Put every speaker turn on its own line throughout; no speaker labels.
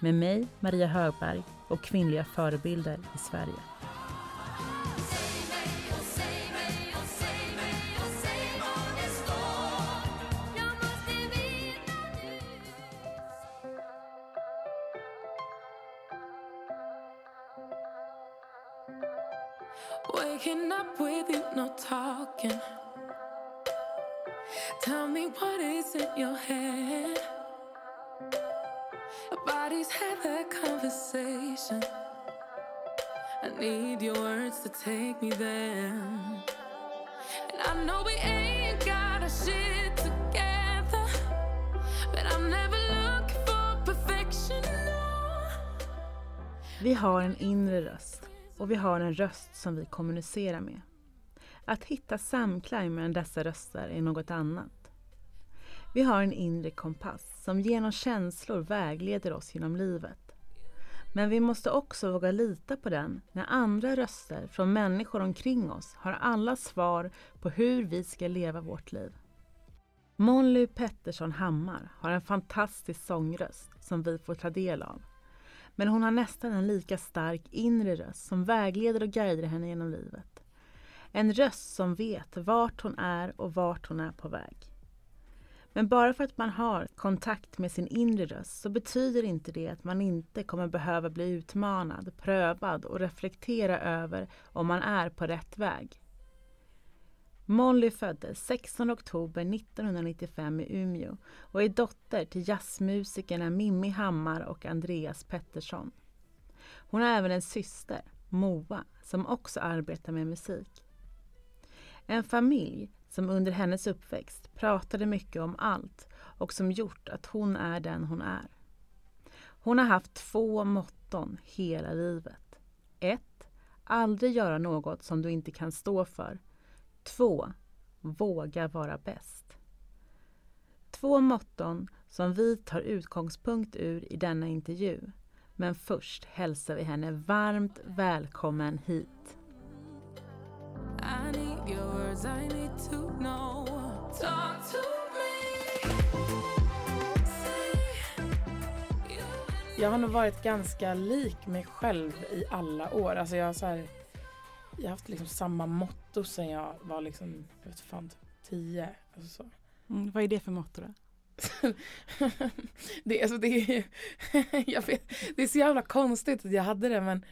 med mig, Maria Högberg och kvinnliga förebilder i Sverige. Waking up with you, no talking. Tell me what is in your head. Our bodies have that conversation. I need your words to take me there. And I know we ain't got a shit together. But I'm never looking for perfection. No. Vi har en inre röst och vi har en röst som vi kommunicerar med. Att hitta samklang mellan dessa röster är något annat. Vi har en inre kompass som genom känslor vägleder oss genom livet. Men vi måste också våga lita på den när andra röster från människor omkring oss har alla svar på hur vi ska leva vårt liv. Molly Pettersson Hammar har en fantastisk sångröst som vi får ta del av. Men hon har nästan en lika stark inre röst som vägleder och guidar henne genom livet. En röst som vet vart hon är och vart hon är på väg. Men bara för att man har kontakt med sin inre röst så betyder inte det att man inte kommer behöva bli utmanad, prövad och reflektera över om man är på rätt väg. Molly föddes 16 oktober 1995 i Umeå och är dotter till jazzmusikerna Mimmi Hammar och Andreas Pettersson. Hon har även en syster, Moa, som också arbetar med musik. En familj som under hennes uppväxt pratade mycket om allt och som gjort att hon är den hon är. Hon har haft två motton hela livet. 1. Aldrig göra något som du inte kan stå för. 2. Våga vara bäst. Två motton som vi tar utgångspunkt ur i denna intervju. Men först hälsar vi henne varmt välkommen hit. Jag har nog varit ganska lik mig själv i alla år. Alltså jag har, så här, jag har haft liksom samma motto sen jag var liksom, jag vet fan, typ tio. Alltså så.
Mm, vad är det för motto då?
det, alltså det, är, jag vet, det är så jävla konstigt att jag hade det men,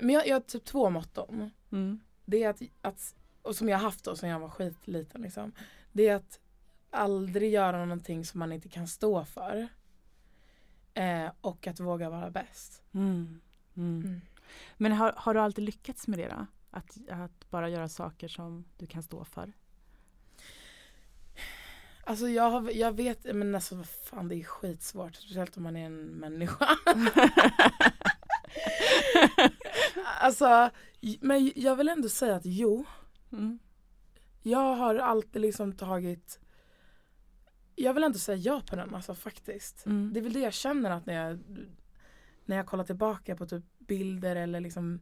men jag, jag har typ två motton. Mm. Det är att, att, och som jag har haft då sen jag var skitliten liksom. Det är att aldrig göra någonting som man inte kan stå för. Eh, och att våga vara bäst. Mm.
Mm. mm. Men har, har du alltid lyckats med det då? Att, att bara göra saker som du kan stå för?
Alltså jag, har, jag vet, men alltså vad fan det är skitsvårt. Speciellt om man är en människa. alltså, men jag vill ändå säga att jo. Mm. Jag har alltid liksom tagit jag vill ändå säga ja på den alltså faktiskt. Mm. Det är väl det jag känner att när jag när jag kollar tillbaka på typ bilder eller liksom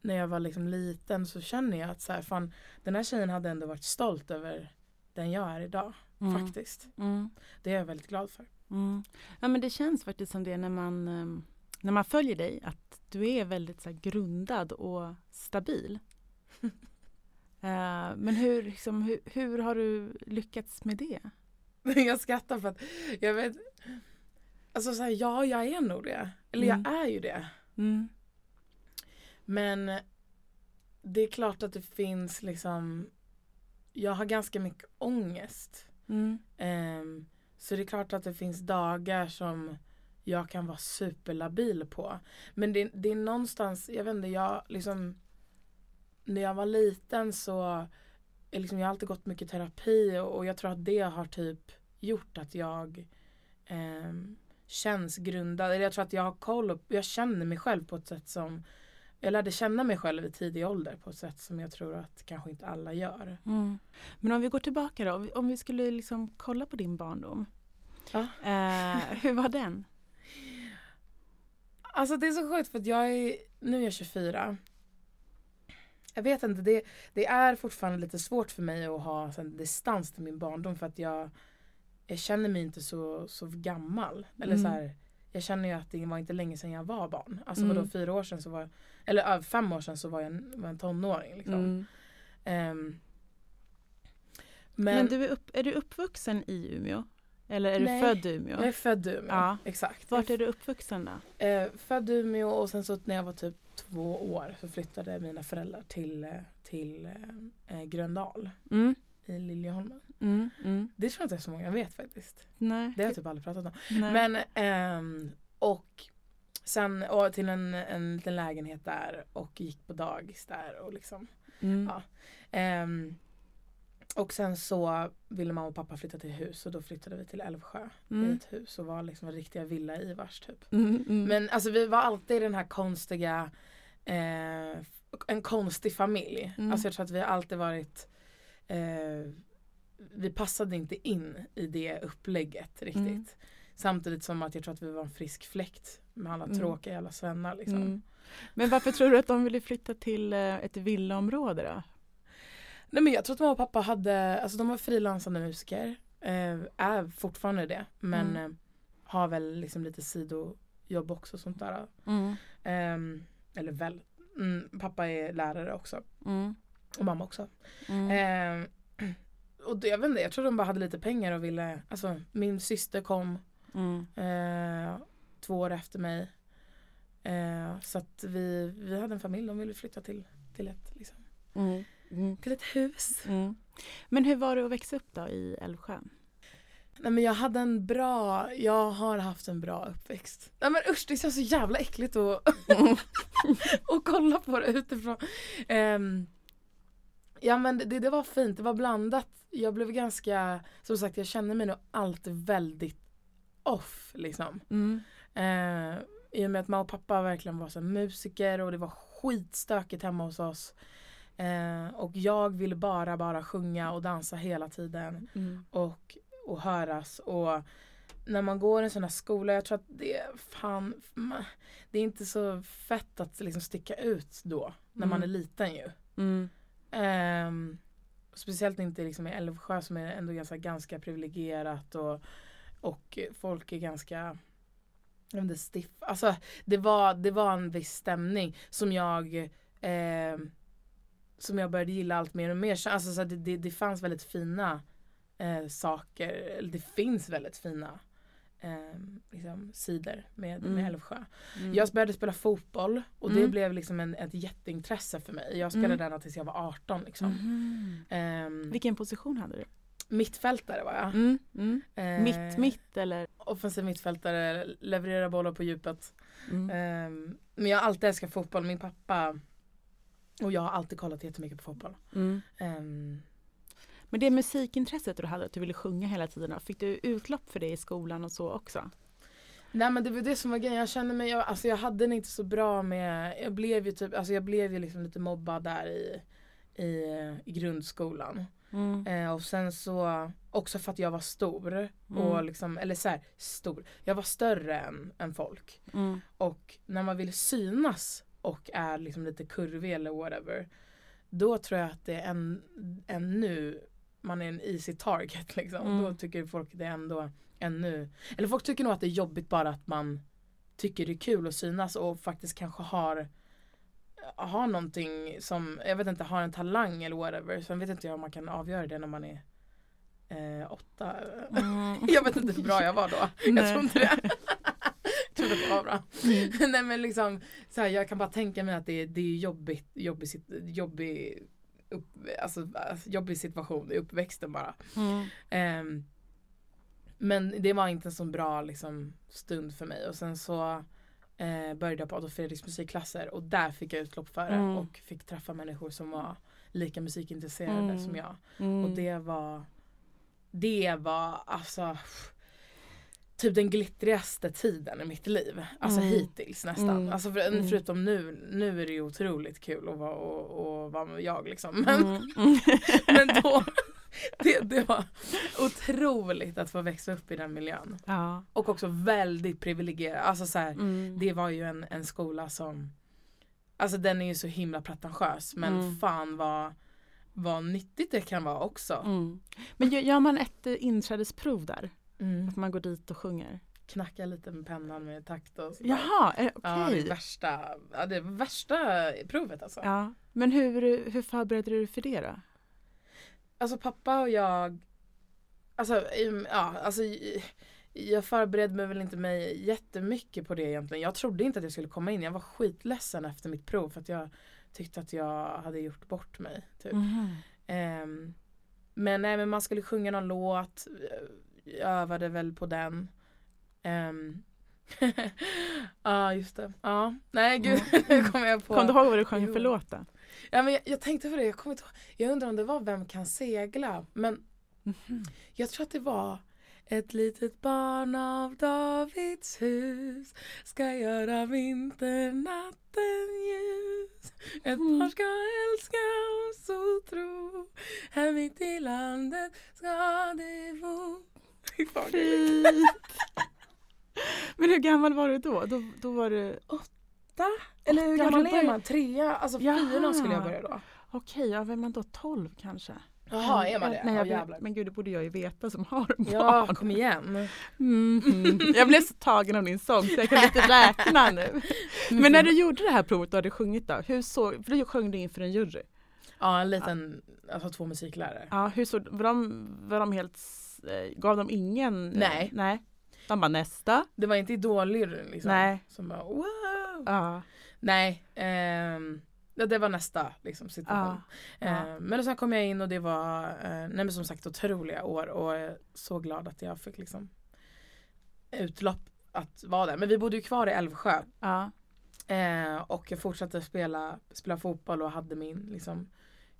när jag var liksom liten så känner jag att så här, fan, den här tjejen hade ändå varit stolt över den jag är idag. Mm. Faktiskt. Mm. Det är jag väldigt glad för.
Mm. Ja men det känns faktiskt som det när man, ehm, när man följer dig att du är väldigt så här, grundad och stabil. uh, men hur, liksom, hur, hur har du lyckats med det?
jag skrattar för att jag vet Alltså så här, ja jag är nog det. Eller mm. jag är ju det. Mm. Men det är klart att det finns liksom Jag har ganska mycket ångest. Mm. Um, så det är klart att det finns dagar som jag kan vara superlabil på. Men det, det är någonstans, jag vet inte, jag liksom När jag var liten så liksom, Jag har alltid gått mycket terapi och, och jag tror att det har typ gjort att jag um, känns grundad. Eller jag tror att jag har koll och jag känner mig själv på ett sätt som jag lärde känna mig själv i tidig ålder på ett sätt som jag tror att kanske inte alla gör.
Mm. Men om vi går tillbaka då, om vi skulle liksom kolla på din barndom.
Ja.
Eh, hur var den?
Alltså det är så sjukt för att jag är, nu är jag 24. Jag vet inte, det, det är fortfarande lite svårt för mig att ha en distans till min barndom för att jag, jag känner mig inte så, så gammal. Eller
Mm.
så här, jag känner ju att det var inte länge sedan jag var barn. Alltså
Mm.
vadå fyra år sedan så var eller fem år sedan så var jag en, var en tonåring. Liksom.
Mm.
Ehm,
Men,
men
du är, upp, är du uppvuxen i Umeå? Eller är
Nej,
du född i Umeå?
jag är född i Umeå.
Ja.
Exakt.
Vart är du uppvuxen då?
Eh, född i Umeå och sen så när jag var typ två år så flyttade mina föräldrar till, eh, till eh, eh, Gröndal
Mm.
i Liljeholmen.
Mm. Mm.
Det tror jag inte så många vet faktiskt.
Nej.
Det har jag typ aldrig pratat om.
Nej.
Men ehm, och sen och till en, en liten lägenhet där och gick på dagis där och liksom.
mm.
ja. Ehm, och sen så ville mamma och pappa flytta till hus och då flyttade vi till Älvsjö i
Mm.
ett hus och var liksom riktiga villa-Ivars typ.
Mm. Mm.
Men alltså vi var alltid den här konstiga eh, En konstig familj.
Mm.
Alltså jag tror att vi alltid varit eh, Vi passade inte in i det upplägget riktigt.
Mm.
Samtidigt som att jag tror att vi var en frisk fläkt med alla
Mm.
tråkiga jävla svennar liksom.
Men varför tror du att de ville flytta till eh, ett villaområde då?
Nej men jag tror att mamma och pappa hade, alltså de var frilansande musiker. Eh, är fortfarande det. Men
Mm.
eh, har väl liksom lite sidojobb också sånt där.
Mm.
Ehm, eller väl. Mm, pappa är lärare också.
Mm.
Och mamma också.
Mm.
Ehm, och det, jag vet inte, jag tror de bara hade lite pengar och ville, alltså min syster kom
Mm.
eh, två år efter mig. Eh, så att vi, vi hade en familj, de ville flytta till, till, ett, liksom,
Mm.
Till ett hus.
Mm. Men hur var det att växa upp då i Älvsjö?
Nej men jag hade en bra, jag har haft en bra uppväxt. Nej men usch det känns så jävla äckligt att, att kolla på det utifrån. Ehm, ja men det, det var fint, det var blandat. Jag blev ganska, som sagt jag kände mig nog alltid väldigt off liksom.
Mm.
Eh, I och med att mamma och pappa verkligen var så musiker och det var skitstökigt hemma hos oss. Eh, och jag ville bara, bara sjunga och dansa hela tiden
Mm.
och, och höras. Och när man går i en sån här skola, jag tror att det är fan, det är inte så fett att liksom sticka ut då när man är
Mm.
liten ju.
Mm.
Ehm, speciellt inte liksom i Älvsjö som är ändå ganska, ganska privilegierat och, och folk är ganska inte, stiff. Alltså det var, det var en viss stämning som jag ehm, som jag började gilla allt mer och mer. Så- Alltså, så det, det, det fanns väldigt fina eh, saker, eller det finns väldigt fina eh, liksom, sidor med,
Mm.
med Älvsjö.
Mm.
Jag började spela fotboll och det
Mm.
blev liksom en, ett jätteintresse för mig. Jag spelade
Mm.
den tills jag var 18 liksom. Ehm,
Vilken position hade du?
mittfältare var jag.
Mm.
Eh,
Mitt, mitt eller?
Offensiv mittfältare, leverera bollar på djupet. Ehm, men jag har alltid älskat fotboll. Min pappa och jag har alltid kollat jättemycket på fotboll.
Mm.
Ehm,
Men det musikintresset du hade, att du ville sjunga hela tiden, fick du utlopp för det i skolan och så också?
Nej men det var det som var grejen. Jag kände mig, jag, alltså jag hade det inte så bra med, jag blev ju typ, alltså jag blev ju liksom lite mobbad där i, i, i grundskolan.
Mm.
Eh, och sen så, också för att jag var stor. Och
Mm.
liksom, eller så här, stor. Jag var större än, än folk.
Mm.
Och när man vill synas och är liksom lite kurvig eller whatever. Då tror jag att det är en, ännu, man är en easy target liksom.
Mm.
Då tycker folk det ändå ännu, eller folk tycker nog att det är jobbigt bara att man tycker det är kul att synas och faktiskt kanske har har någonting som, jag vet inte, har en talang eller whatever. Sen vet inte jag om man kan avgöra det när man är eh, åtta.
Mm.
Jag vet inte hur bra jag var då. Jag tror inte det. det var bra.
Mm.
Nej men liksom, så här, jag kan bara tänka mig att det, är- det är jobbigt, jobbig, jobbig, upp, alltså, alltså, jobbig situation i uppväxten bara.
Mm.
Ehm, men det var inte en så bra liksom, stund för mig och sen så eh, började jag på Adolf Fredriks musikklasser och där fick jag utlopp för det
Mm.
och fick träffa människor som var lika musikintresserade
Mm.
som jag.
Mm.
Och det var Det var alltså typ den glittrigaste tiden i mitt liv. Alltså
Mm.
hittills nästan.
Mm.
Alltså för,
Mm.
förutom nu, nu är det ju otroligt kul att vara, och, och vara med jag liksom. Men,
Mm.
Men då, det, det var otroligt att få växa upp i den miljön.
Ja.
Och också väldigt privilegierad. Alltså så här,
Mm.
det var ju en, en skola som Alltså den är ju så himla pretentiös men
Mm.
fan vad, vad nyttigt det kan vara också.
Men gör- gör man ett eh, inträdesprov där?
Mm.
Att man går dit och sjunger?
Knacka lite med pennan med takt och sådär.
Jaha, eh,
Ja, det
okej.
är värsta, ja, det är värsta provet alltså.
Ja. Men hur, hur förberedde du dig för det då?
Alltså pappa och jag Alltså, ja, alltså jag förberedde mig väl inte mig jättemycket på det egentligen. Jag trodde inte att jag skulle komma in. Jag var skitledsen efter mitt prov för att jag tyckte att jag hade gjort bort mig. Typ.
Mhm.
Ehm, men nej men man skulle sjunga någon låt. Jag övade väl på den. Ehm, Ja just det. Ja. Nej gud nu kommer jag på.
Kom du ihåg vad du sjöng för låt då?
Ja, men jag, jag tänkte på det. Jag, kommer inte jag undrar om det var Vem kan segla? Men
Mhm.
jag tror att det var ett litet barn av Davids hus ska göra vinternatten ljus. Ett
Mm.
barn ska älska och så tro. Här mitt i landet ska det bo. Fy fan.
Men hur gammal var du då? Då, då var du,
Eller hur
Åtta,
gammal är man? Trea? Alltså fyran skulle jag börja då.
okej, ja, var man då 12 kanske?
Jaha, är man det?
Nej,
Ja,
jag men gud det borde jag ju veta som har barn.
Ja, kom igen.
Mhm. Jag blev så tagen av din sång så jag kan inte räkna nu. Men när du gjorde det här provet och hade sjungit då, hur såg, för du sjöng du inför en jury.
Ja, en liten, alltså två musiklärare.
Ja, hur såg, var de, var de helt, gav de ingen? eh,
Nej.
Nej. De bara nästa.
Det var inte idoljuryn liksom.
Nej.
Som bara wow.
Ja.
Nej, ehm, ja, det var nästa liksom, situation.
Ja.
Ehm, men sen kom jag in och det var eh, nej, som sagt otroliga år och jag är så glad att jag fick liksom utlopp att vara där. Men vi bodde ju kvar i Älvsjö
Ja.
eh, och jag fortsatte spela, spela fotboll och hade min liksom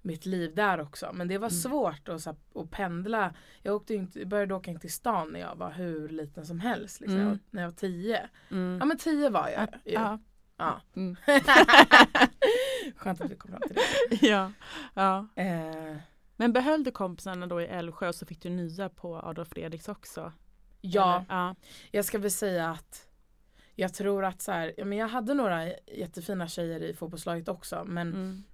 mitt liv där också. Men det var
Mm.
svårt att, så att pendla. Jag åkte inte, började åka in till stan när jag var hur liten som helst. Liksom.
Mm.
Jag, när jag var tio.
Mm.
Ja men tio var jag ju.
ja.
Ja.
Mm.
Skönt att vi kom fram till det.
ja. ja.
Eh,
Men behöll du kompisarna då i Älvsjö och så fick du nya på Adolf Fredriks också?
ja,
ja.
jag ska väl säga att jag tror att så här, ja, men jag hade några jättefina tjejer i fotbollslaget också men
Mm.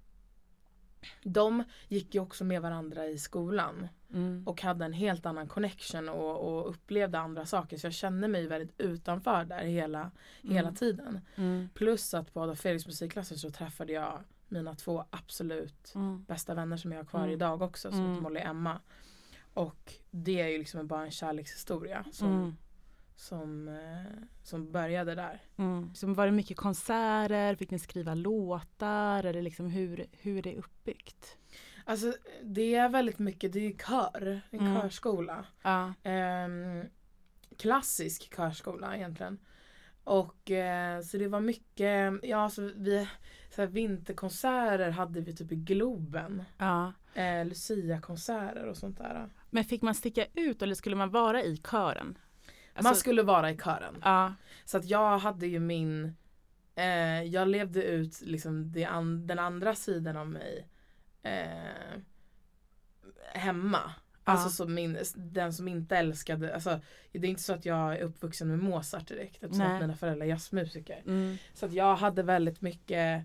De gick ju också med varandra i skolan
Mm.
och hade en helt annan connection och, och upplevde andra saker så jag kände mig väldigt utanför där hela, hela
Mm.
tiden.
Mm.
Plus att på Adolf Fredriks musikklasser så träffade jag mina två absolut
Mm.
bästa vänner som jag har kvar
Mm.
idag också som
Mm.
heter Molly och Emma. Och det är ju liksom bara en kärlekshistoria som,
Mm.
Som, eh, som började där.
Mm. Så var det mycket konserter? Fick ni skriva låtar? Eller liksom hur, hur är det uppbyggt?
Alltså det är väldigt mycket, det är kör, en
Mm.
körskola.
Ja.
Ehm, klassisk körskola egentligen. Och eh, så det var mycket, ja så vi, så här, vinterkonserter hade vi typ i Globen.
ja.
Eh, Lucia-konserter och sånt där.
Men fick man sticka ut eller skulle man vara i kören?
Man
Alltså-
skulle vara i kören.
Ja.
Så att jag hade ju min eh, Jag levde ut liksom det an, den andra sidan av mig eh, Hemma Alltså så min, den som inte älskade alltså, Det är inte så att jag är uppvuxen med Mozart direkt eftersom
Nej.
att mina föräldrar är jazzmusiker
Mm.
Så att jag hade väldigt mycket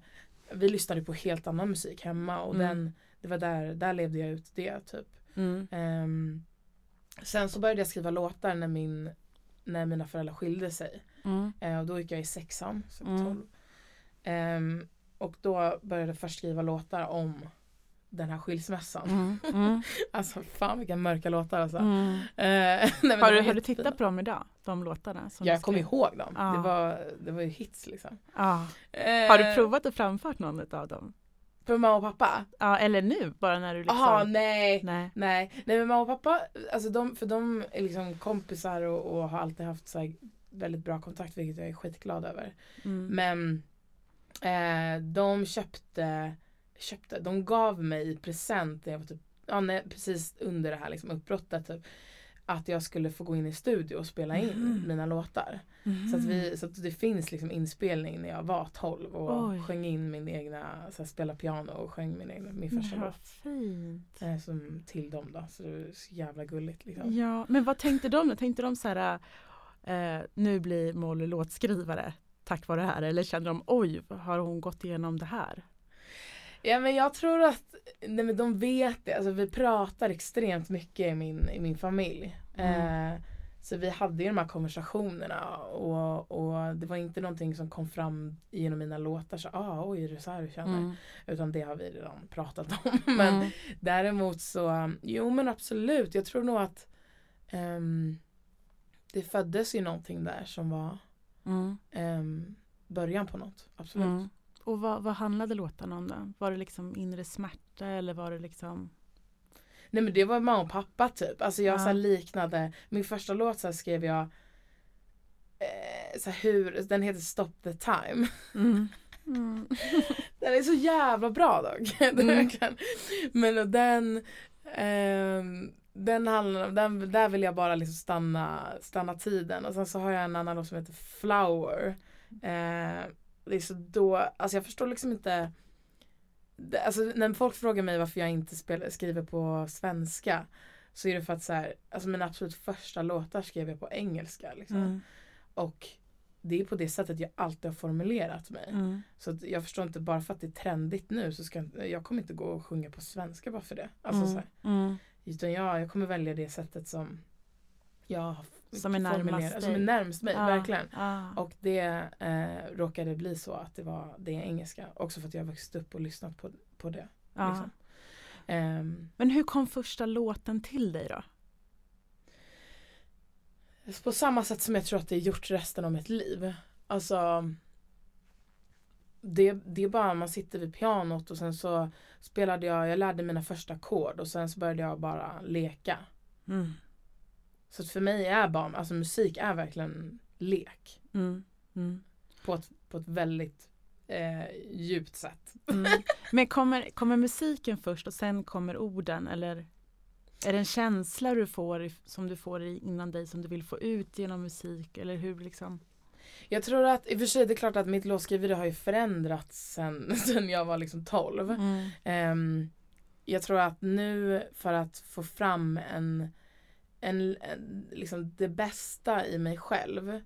Vi lyssnade på helt annan musik hemma och
Mm.
den Det var där, där levde jag ut det typ
Mm.
Ehm, Sen så började jag skriva låtar när min När mina föräldrar skilde sig
Mm.
Eh, och då gick jag i sexan, så
Mm.
12. Ehm, och då började jag först skriva låtar om den här skilsmässan.
Mm. Mm.
Alltså fan vilka mörka låtar alltså.
Mm.
Eh, nej,
Har, du, har du tittat på dem idag? De låtarna? Som
Jag kommer ihåg dem.
Ja.
Det, var, det var ju hits liksom.
Ja.
Eh,
Har du provat att framfört någon av dem?
För mamma och pappa?
Ja, eller nu bara när du liksom...
Jaha nej.
Nej.
Nej, nej men mamma och pappa, alltså de, för de är liksom kompisar och, och har alltid haft så väldigt bra kontakt vilket jag är skitglad över.
Mm.
Men eh, de köpte, köpte, de gav mig i present när jag var typ, ja, nej, precis under det här liksom uppbrottet typ, att jag skulle få gå in i studio och spela in
Mhm.
mina låtar.
Mhm.
Så, att vi, så att det finns liksom inspelning när jag var 12 och
Oj.
sjöng in min egna, så här, spela piano och sjöng min, egna, min första
Ja,
låt.
fint.
Eh, som till dem då, så det är så jävla gulligt liksom.
Ja, men vad tänkte de då? Tänkte de så här, eh, nu blir Molly låtskrivare tack vare det här? Eller kände de, oj, har hon gått igenom det här?
Ja men jag tror att nej, men de vet det. Alltså, vi pratar extremt mycket i min, i min familj.
Mm.
Eh, så vi hade ju de här konversationerna och, och det var inte någonting som kom fram genom mina låtar. Så ah, oj, är det så här du känner?
Mm.
Utan det har vi redan pratat om. men
Mm.
däremot så, jo men absolut. Jag tror nog att ehm, det föddes ju någonting där som var
Mm.
ehm, början på något. Absolut.
Och vad, vad handlade låtarna om då? Var det liksom inre smärta eller var det liksom
Nej men det var mamma och pappa typ. Alltså jag
Ja.
så liknade, min första låt så skrev jag eh, så hur, den heter Stop the time.
Mm. Mm.
Den är så jävla bra dock.
Mm.
Men den ehm, den handlar om, den, där vill jag bara liksom stanna, stanna tiden och sen så har jag en annan låt som heter Flower. Eh, det är så då, alltså jag förstår liksom inte det, Alltså när folk frågar mig varför jag inte spelar, skriver på svenska så är det för att så här, alltså mina absolut första låtar skrev jag på engelska liksom.
Mm.
Och det är på det sättet jag alltid har formulerat mig.
Mm.
Så jag förstår inte, bara för att det är trendigt nu så ska jag, jag kommer inte gå och sjunga på svenska bara för det. Alltså
Mm.
så här,
Mm.
utan jag, jag kommer välja det sättet som jag har
Som är närmast
formulerat- Som är
dig.
närmast mig,
Ja.
verkligen.
Ah.
Och det eh, råkade bli så att det var det engelska. Också för att jag har vuxit upp och lyssnat på, på det.
Ja.
Liksom. Ehm,
Men hur kom första låten till dig då?
på samma sätt som jag tror att det är gjort resten av mitt liv. Alltså det, det är bara man sitter vid pianot och sen så spelade jag, jag lärde mina första ackord och sen så började jag bara leka.
Mm.
Så för mig är barn, alltså musik är verkligen lek.
Mm. Mm.
På ett, på ett väldigt eh, djupt sätt.
Mm. Men kommer, kommer musiken först och sen kommer orden eller är det en känsla du får som du får i- inom dig som du vill få ut genom musik eller hur liksom?
Jag tror att, i och för sig det är klart att mitt låtskriveri har ju förändrats sen, sen jag var liksom 12.
Mm.
Ehm, jag tror att nu för att få fram en, en, en liksom det bästa i mig själv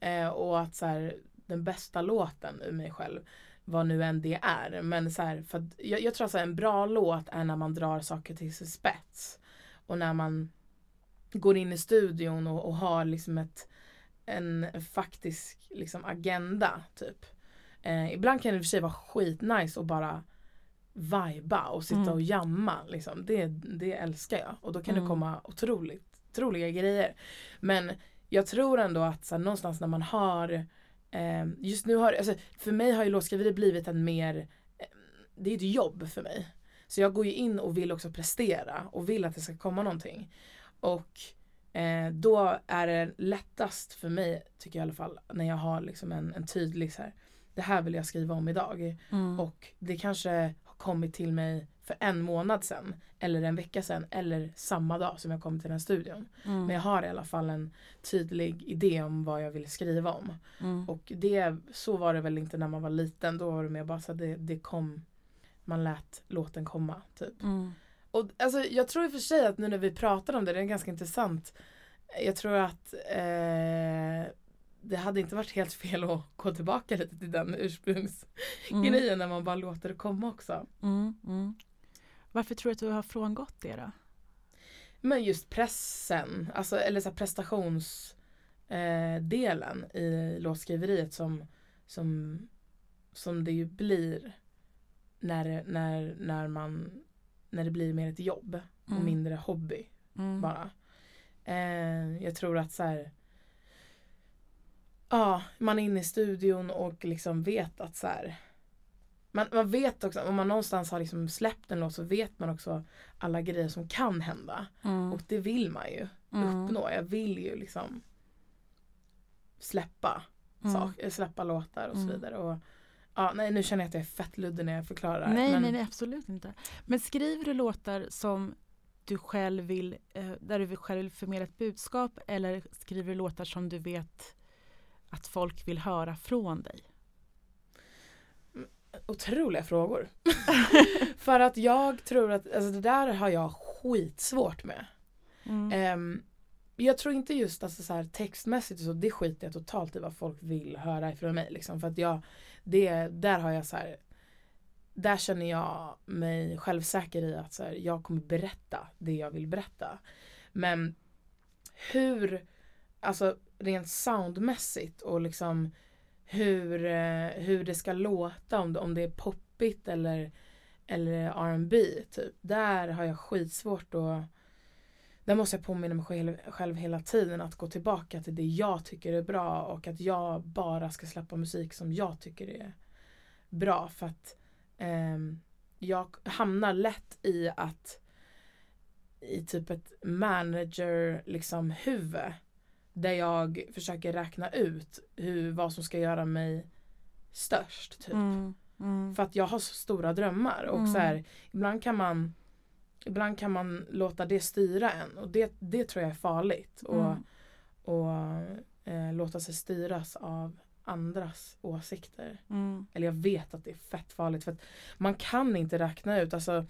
eh, och att så här, den bästa låten i mig själv vad nu än det är. Men så här, för jag, jag tror att en bra låt är när man drar saker till sin spets. Och när man går in i studion och, och har liksom ett, en, faktisk liksom, agenda typ. Eh, ibland kan det i och för sig vara skitnice att bara viba och sitta
Mm.
och jamma. Liksom. Det, det älskar jag. Och då kan
Mm.
det komma otroligt otroliga grejer. Men jag tror ändå att så här, någonstans när man har eh, Just nu har, alltså, för mig har ju låtskriveri blivit en mer eh, Det är ett jobb för mig. Så jag går ju in och vill också prestera och vill att det ska komma någonting. Och eh, då är det lättast för mig, tycker jag i alla fall, när jag har liksom en, en tydlig så här, det här vill jag skriva om idag.
Mm.
Och det kanske har kommit till mig för en månad sedan. Eller en vecka sedan. Eller samma dag som jag kom till den här studion.
Mm.
Men jag har i alla fall en tydlig idé om vad jag vill skriva om.
Mm.
Och det, så var det väl inte när man var liten. Då var det mer bara så att det, det kom. Man lät låten komma typ.
Mm.
Och alltså, jag tror i och för sig att nu när vi pratar om det, det är ganska intressant. Jag tror att eh, det hade inte varit helt fel att gå tillbaka lite till den ursprungsgrejen
Mm.
när man bara låter det komma också.
Mm. Mm. Varför tror du att du har frångått det då?
Men just pressen, alltså, eller så prestationsdelen eh, i låtskriveriet som, som, som det ju blir när, när, när, man, när det blir mer ett jobb och
Mm.
mindre hobby
Mm.
bara. Eh, jag tror att så här, ja, man är inne i studion och liksom vet att så här, man, man vet också, om man någonstans har liksom släppt en låt så vet man också alla grejer som kan hända.
Mm.
Och det vill man ju
Mm.
uppnå. Jag vill ju liksom släppa,
Mm.
sak, eh, släppa låtar och så
Mm.
vidare. Och, ja, nej, nu känner jag att jag är fett luddig när jag förklarar.
Nej,
men,
nej, nej, absolut inte. Men skriver du låtar som du själv vill, eh, där du själv vill förmedla ett budskap eller skriver du låtar som du vet att folk vill höra från dig?
Otroliga frågor. För att jag tror att, alltså det där har jag skitsvårt med.
Mm.
Ehm, jag tror inte just alltså, så här, textmässigt så, det skiter jag totalt i vad folk vill höra ifrån mig. Liksom, för att jag, det, där har jag så här, där känner jag mig självsäker i att så här, jag kommer berätta det jag vill berätta. Men hur, alltså rent soundmässigt och liksom hur, eh, hur det ska låta, om det, om det är poppigt eller, eller R&B typ. Där har jag skitsvårt att där måste jag påminna mig själv, själv hela tiden att gå tillbaka till det jag tycker är bra och att jag bara ska släppa musik som jag tycker är bra. För att eh, jag hamnar lätt i att i typ ett manager liksom huvud där jag försöker räkna ut hur, vad som ska göra mig störst. Typ.
Mm. Mm.
För att jag har så stora drömmar och
Mm.
så här, ibland kan man Ibland kan man låta det styra en och det, det tror jag är farligt. Och,
Mm.
och eh, låta sig styras av andras åsikter.
Mm.
Eller jag vet att det är fett farligt för att man kan inte räkna ut, alltså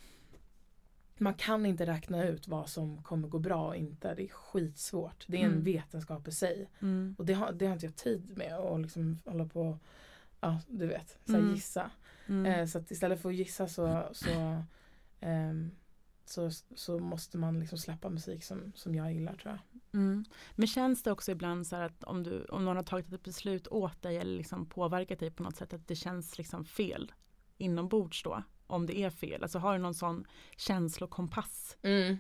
man kan inte räkna ut vad som kommer gå bra och inte. Det är skitsvårt. Det är en
Mm.
vetenskap i sig.
Mm.
Och det har, det har inte jag tid med att liksom hålla på Ja du vet, så
Mm.
gissa.
Mm.
Eh, så att istället för att gissa så, så, ehm, så, så måste man liksom släppa musik som, som jag gillar tror jag.
Mm. Men känns det också ibland så här att om, du, om någon har tagit ett beslut åt dig eller liksom påverkat dig på något sätt att det känns liksom fel inombords då? Om det är fel, alltså har du någon sån känslokompass? Mm.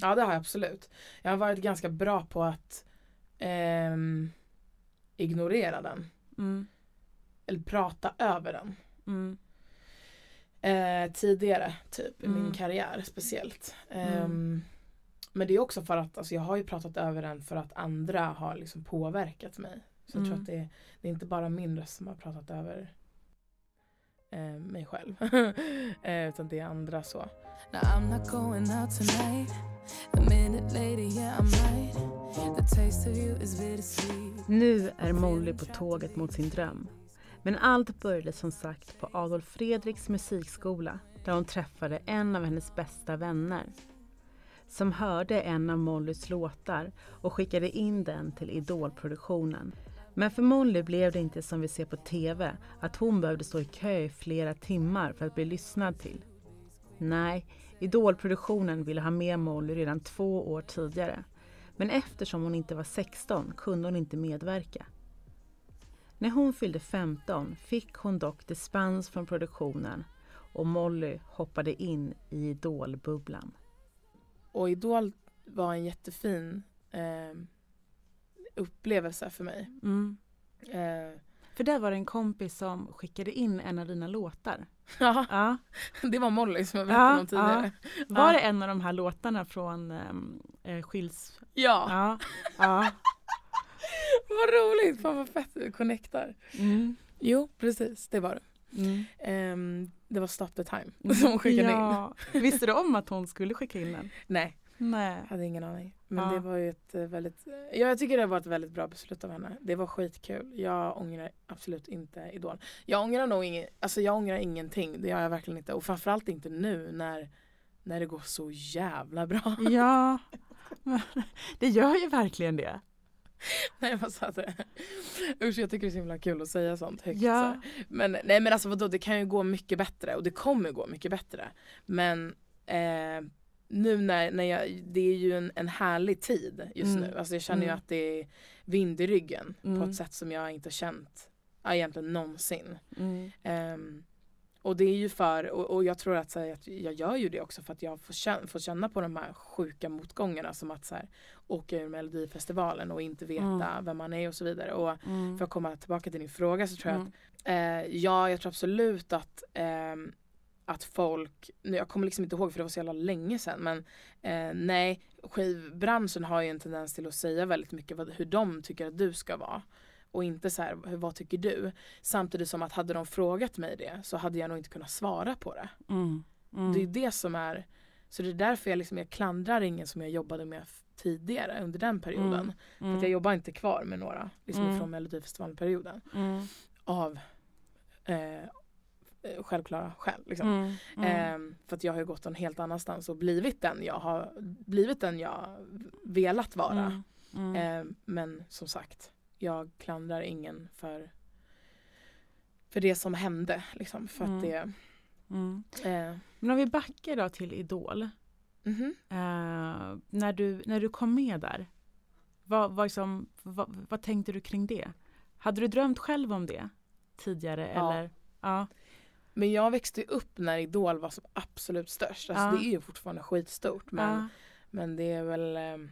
Ja det har jag absolut. Jag har varit ganska bra på att ehm, ignorera den.
Mm.
Eller prata över den.
Mm.
Eh, tidigare typ i min
Mm.
karriär speciellt.
Mm.
Men det är också för att alltså, jag har ju pratat över den för att andra har liksom påverkat mig. Så jag tror
Mm.
att det, det är inte bara min röst som har pratat över eh, mig själv. eh, utan det är andra så.
Now I'm not going out tonight. A minute later, yeah, I might. The taste of you is bittersweet.
Nu är Molly på tåget mot sin dröm. Men allt började som sagt på Adolf Fredriks musikskola där hon träffade en av hennes bästa vänner som hörde en av Mollys låtar och skickade in den till Idolproduktionen. Men för Molly blev det inte som vi ser på TV, att hon behövde stå i kö i flera timmar för att bli lyssnad till. Nej, Idolproduktionen ville ha med Molly redan två år tidigare. Men eftersom hon inte var 16 kunde hon inte medverka. När hon fyllde 15 fick hon dock dispens från produktionen och Molly hoppade in i Idolbubblan.
Och Idol var en jättefin eh, upplevelse för mig. Eh,
För där var det en kompis som skickade in en av dina låtar.
ja,
Ja.
det var Molly som jag berättade
Ja,
om tidigare.
Var
Ja.
det en av de här låtarna från um, eh, skils...
Ja,
Ja.
vad roligt! Fan vad fett du connectar.
Mm.
Jo, precis, det var det.
Mm.
Ehm, det var Stop the time som hon skickade in.
ja. Visste du om att hon skulle skicka in den?
Nej,
Nej.
hade ingen aning. Men
Ja.
det var ju ett eh, väldigt, ja, jag tycker det var ett väldigt bra beslut av henne. Det var skitkul. Jag ångrar absolut inte Idol. Jag ångrar nog ingen, alltså jag ångrar ingenting. Det gör jag verkligen inte. Och framförallt inte nu när, när det går så jävla bra.
Ja, det gör ju verkligen det.
nej, vad sa det? Usch, jag tycker det är så himla kul att säga sånt högt.
Ja.
Så. Men, nej men alltså vadå, det kan ju gå mycket bättre och det kommer gå mycket bättre. Men eh, nu när, när jag, det är ju en, en härlig tid just
Mm.
nu. Alltså jag känner ju
Mm.
att det är vind i ryggen på
Mm.
ett sätt som jag inte känt ja, egentligen någonsin.
Mm.
Ehm, och det är ju för, och, och jag tror att, så här, att jag gör ju det också för att jag får känna, får känna på de här sjuka motgångarna som att så här, åka ur melodifestivalen och inte veta
Mm.
vem man är och så vidare. Och
Mm.
för att komma tillbaka till din fråga så tror jag
Mm.
att eh, ja, jag tror absolut att ehm, att folk, nu, jag kommer liksom inte ihåg för det var så jävla länge sedan men eh, nej, skivbranschen har ju en tendens till att säga väldigt mycket vad, hur de tycker att du ska vara. Och inte så här, vad tycker du? Samtidigt som att hade de frågat mig det så hade jag nog inte kunnat svara på det.
Mm. Mm.
Det är det som är Så det är därför jag, liksom, jag klandrar ingen som jag jobbade med tidigare under den perioden.
Mm.
För att jag jobbar inte kvar med några liksom
Mm.
från Melodifestivalperioden.
Mm.
Av eh, självklara skäl. Liksom.
Mm. Mm.
Ehm, för att jag har gått någon helt annanstans och blivit den jag har blivit den jag velat vara.
Mm. Mm.
Ehm, men som sagt, jag klandrar ingen för, för det som hände. Liksom, för
Mm.
att det...
Mm.
Eh,
Men om vi backar då till Idol.
mhm.
Eh, när, du, när du kom med där, vad, vad, liksom, vad, vad tänkte du kring det? Hade du drömt själv om det tidigare?
Ja.
Eller? Ja.
Men jag växte upp när Idol var som absolut störst. Alltså,
Ja.
Det är ju fortfarande skitstort. Men,
Ja.
men det är väl... ehm,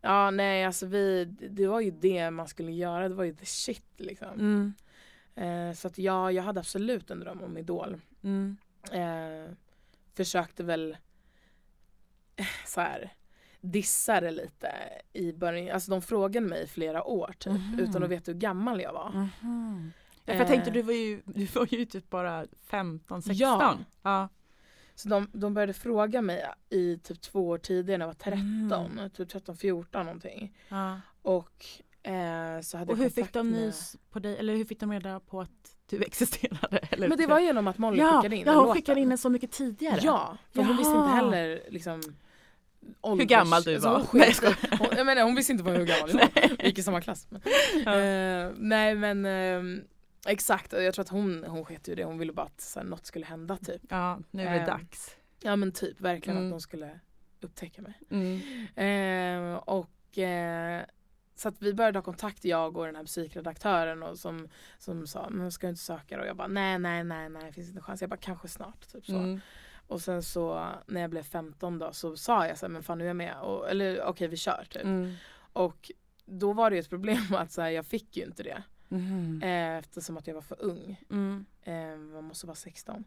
ja, nej, alltså vi, det var ju det man skulle göra. Det var ju the shit liksom.
Mm.
Eh, så att ja, jag hade absolut en dröm om Idol.
Mm.
Eh, försökte väl eh, så här dissa det lite i början. Alltså de frågade mig i flera år typ,
Mhm.
utan att veta hur gammal jag var.
Ja, För jag tänkte
Eh.
du var ju, du var ju typ bara 15, 16.
Ja.
ja.
Så de, de började fråga mig i typ två år tidigare när jag var 13,
Mm.
typ 13, 14 någonting.
ja.
Och eh, så hade
Och hur fick de nys på dig, eller hur fick de reda på att du existerade? Eller?
Men det var genom att Molly
ja,
skickade in
ja, hon skickade in den så mycket tidigare.
Ja, för hon visste inte
Jaha.
heller liksom ålders-
gammal du
alltså,
var.
Hon,
Nej,
hon, jag menar, hon visste inte hur gammal jag var. Vi gick i samma klass. Men.
Ja.
Eh, nej men eh, exakt, och jag tror att hon, hon sket ju det. Hon ville bara att så här, något skulle hända typ.
Ja, nu är det
Ehm,
dags.
Ja men typ, verkligen
Mm.
att de skulle upptäcka mig.
Mm.
Eh, och eh, så att vi började ha kontakt jag och den här musikredaktören och som, som sa men ska du inte söka? Och jag bara nej nej nej nej finns inte chans. Jag bara kanske snart. Typ så.
Mm.
Och sen så när jag blev 15 då så sa jag så här, men fan nu är jag med. Och, eller okej vi kör typ.
Mm.
Och då var det ett problem att så här, jag fick ju inte det. Eh, eftersom att jag var för ung.
Mm.
Eh, man måste vara 16.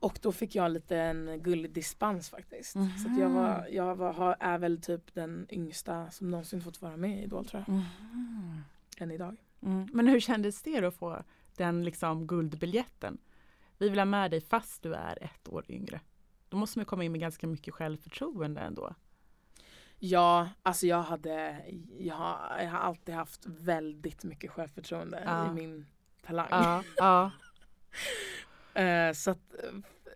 Och då fick jag en liten gullig dispens faktiskt. Så att jag, var, jag var, är väl typ den yngsta som någonsin fått vara med i Idol tror jag.
Mhm.
Än idag.
Mm. Men hur kändes det då att få den liksom guldbiljetten? Vi vill ha med dig fast du är ett år yngre. Då måste man komma in med ganska mycket självförtroende ändå.
Ja, alltså jag hade, jag har, jag har alltid haft väldigt mycket självförtroende
Ja.
i min talang.
Ja, ja.
Eh, så att,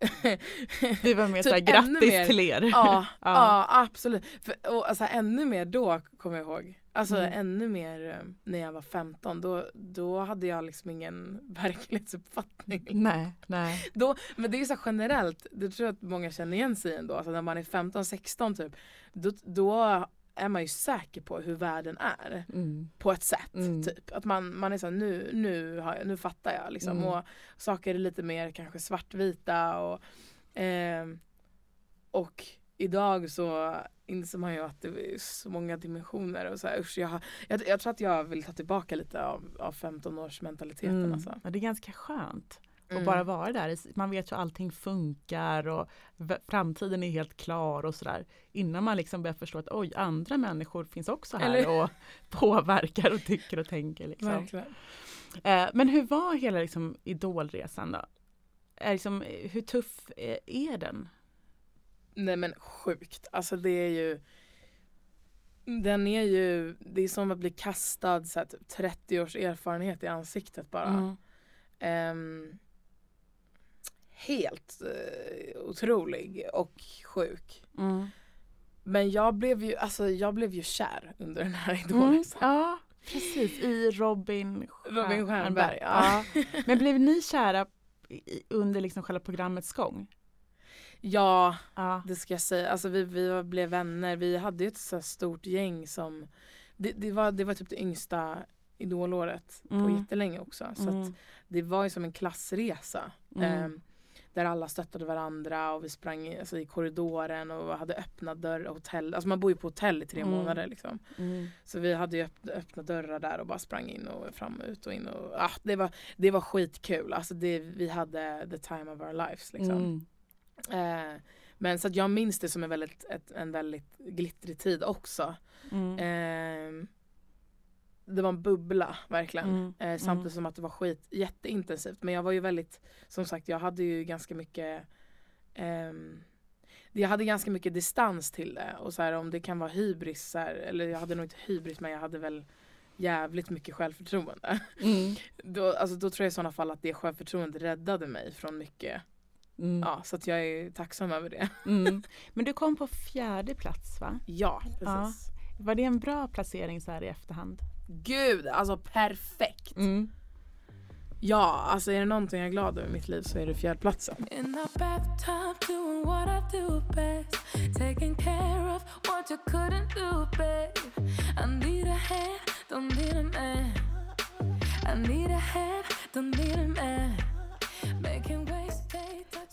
Det var mer
Typ
såhär grattis
mer.
till er.
ja,
Ja.
ja. absolut. För, och, alltså, ännu mer då kommer jag ihåg. Alltså
Mm.
ännu mer eh, när jag var 15. Då, då hade jag liksom ingen verklighetsuppfattning.
Nej, nej.
Då, men det är ju så generellt, det tror jag att många känner igen sig i ändå. Alltså när man är 15-16 typ. Då, då är man ju säker på hur världen är.
Mm.
På ett sätt.
Mm.
Typ. Att man, man är så här, nu, nu, har jag, nu fattar jag. Liksom.
Mm.
Och saker är lite mer kanske svartvita. Och, ehm, och idag så inser man ju att det är så många dimensioner. Och så här, usch, jag, har, jag, jag tror att jag vill ta tillbaka lite av, av 15-årsmentaliteten.
Mm.
Alltså.
Ja, det är ganska skönt
Mm.
bara vara där. Man vet ju allting funkar och framtiden är helt klar och sådär. Innan man liksom börjar förstå att oj, andra människor finns också här
Eller-
och påverkar och tycker och tänker. Liksom. Eh, men hur var hela liksom, idolresan då? Är liksom, eh, hur tuff eh, är den?
Nej men sjukt. Alltså det är ju Den är ju Det är som att bli kastad så här, typ 30 års erfarenhet i ansiktet bara.
Mm.
Ehm, helt eh, otrolig och sjuk.
Mm.
Men jag blev ju, alltså, jag blev ju kär under den här
Mm.
idolresan.
Ja, precis. I Robin,
Robin Stjernberg, ja.
Men blev ni kära under liksom själva programmets gång?
Ja,
Ja.
det ska jag säga. Alltså vi, vi blev vänner. Vi hade ett så stort gäng som det, det, var, det var typ det yngsta idolåret på
Mm.
jättelänge också. Så
Mm.
det var ju som en klassresa.
Mm.
ehm, där alla stöttade varandra och vi sprang i, alltså, i korridoren och hade öppna dörrar. Hotell. Alltså man bor ju på hotell i tre
Mm.
månader liksom.
Mm.
Så vi hade ju öppna, öppna dörrar där och bara sprang in och fram och ut och in. Och, ah, det, var, det var skitkul. Alltså det, vi hade the time of our lives. Liksom.
Mm.
Eh, men så att jag minns det som en väldigt, ett, en väldigt glittrig tid också.
Mm.
Eh, det var en bubbla verkligen.
Mm.
Eh, samtidigt som att det var skit jätteintensivt. Men jag var ju väldigt, som sagt jag hade ju ganska mycket ehm, jag hade ganska mycket distans till det och så här, om det kan vara hybris, så här, eller jag hade nog inte hybris men jag hade väl jävligt mycket självförtroende.
Mm.
Då, alltså, då tror jag i sådana fall att det självförtroendet räddade mig från mycket.
Mm.
Ja, så att jag är tacksam över det.
Mm. Men du kom på fjärde plats va?
Ja, precis.
Ja. Var det en bra placering så här i efterhand?
Gud, alltså perfekt.
Mm.
Ja, alltså är det någonting jag är glad över i mitt liv så är det fjärdeplatsen.
In the bathtub, doing what I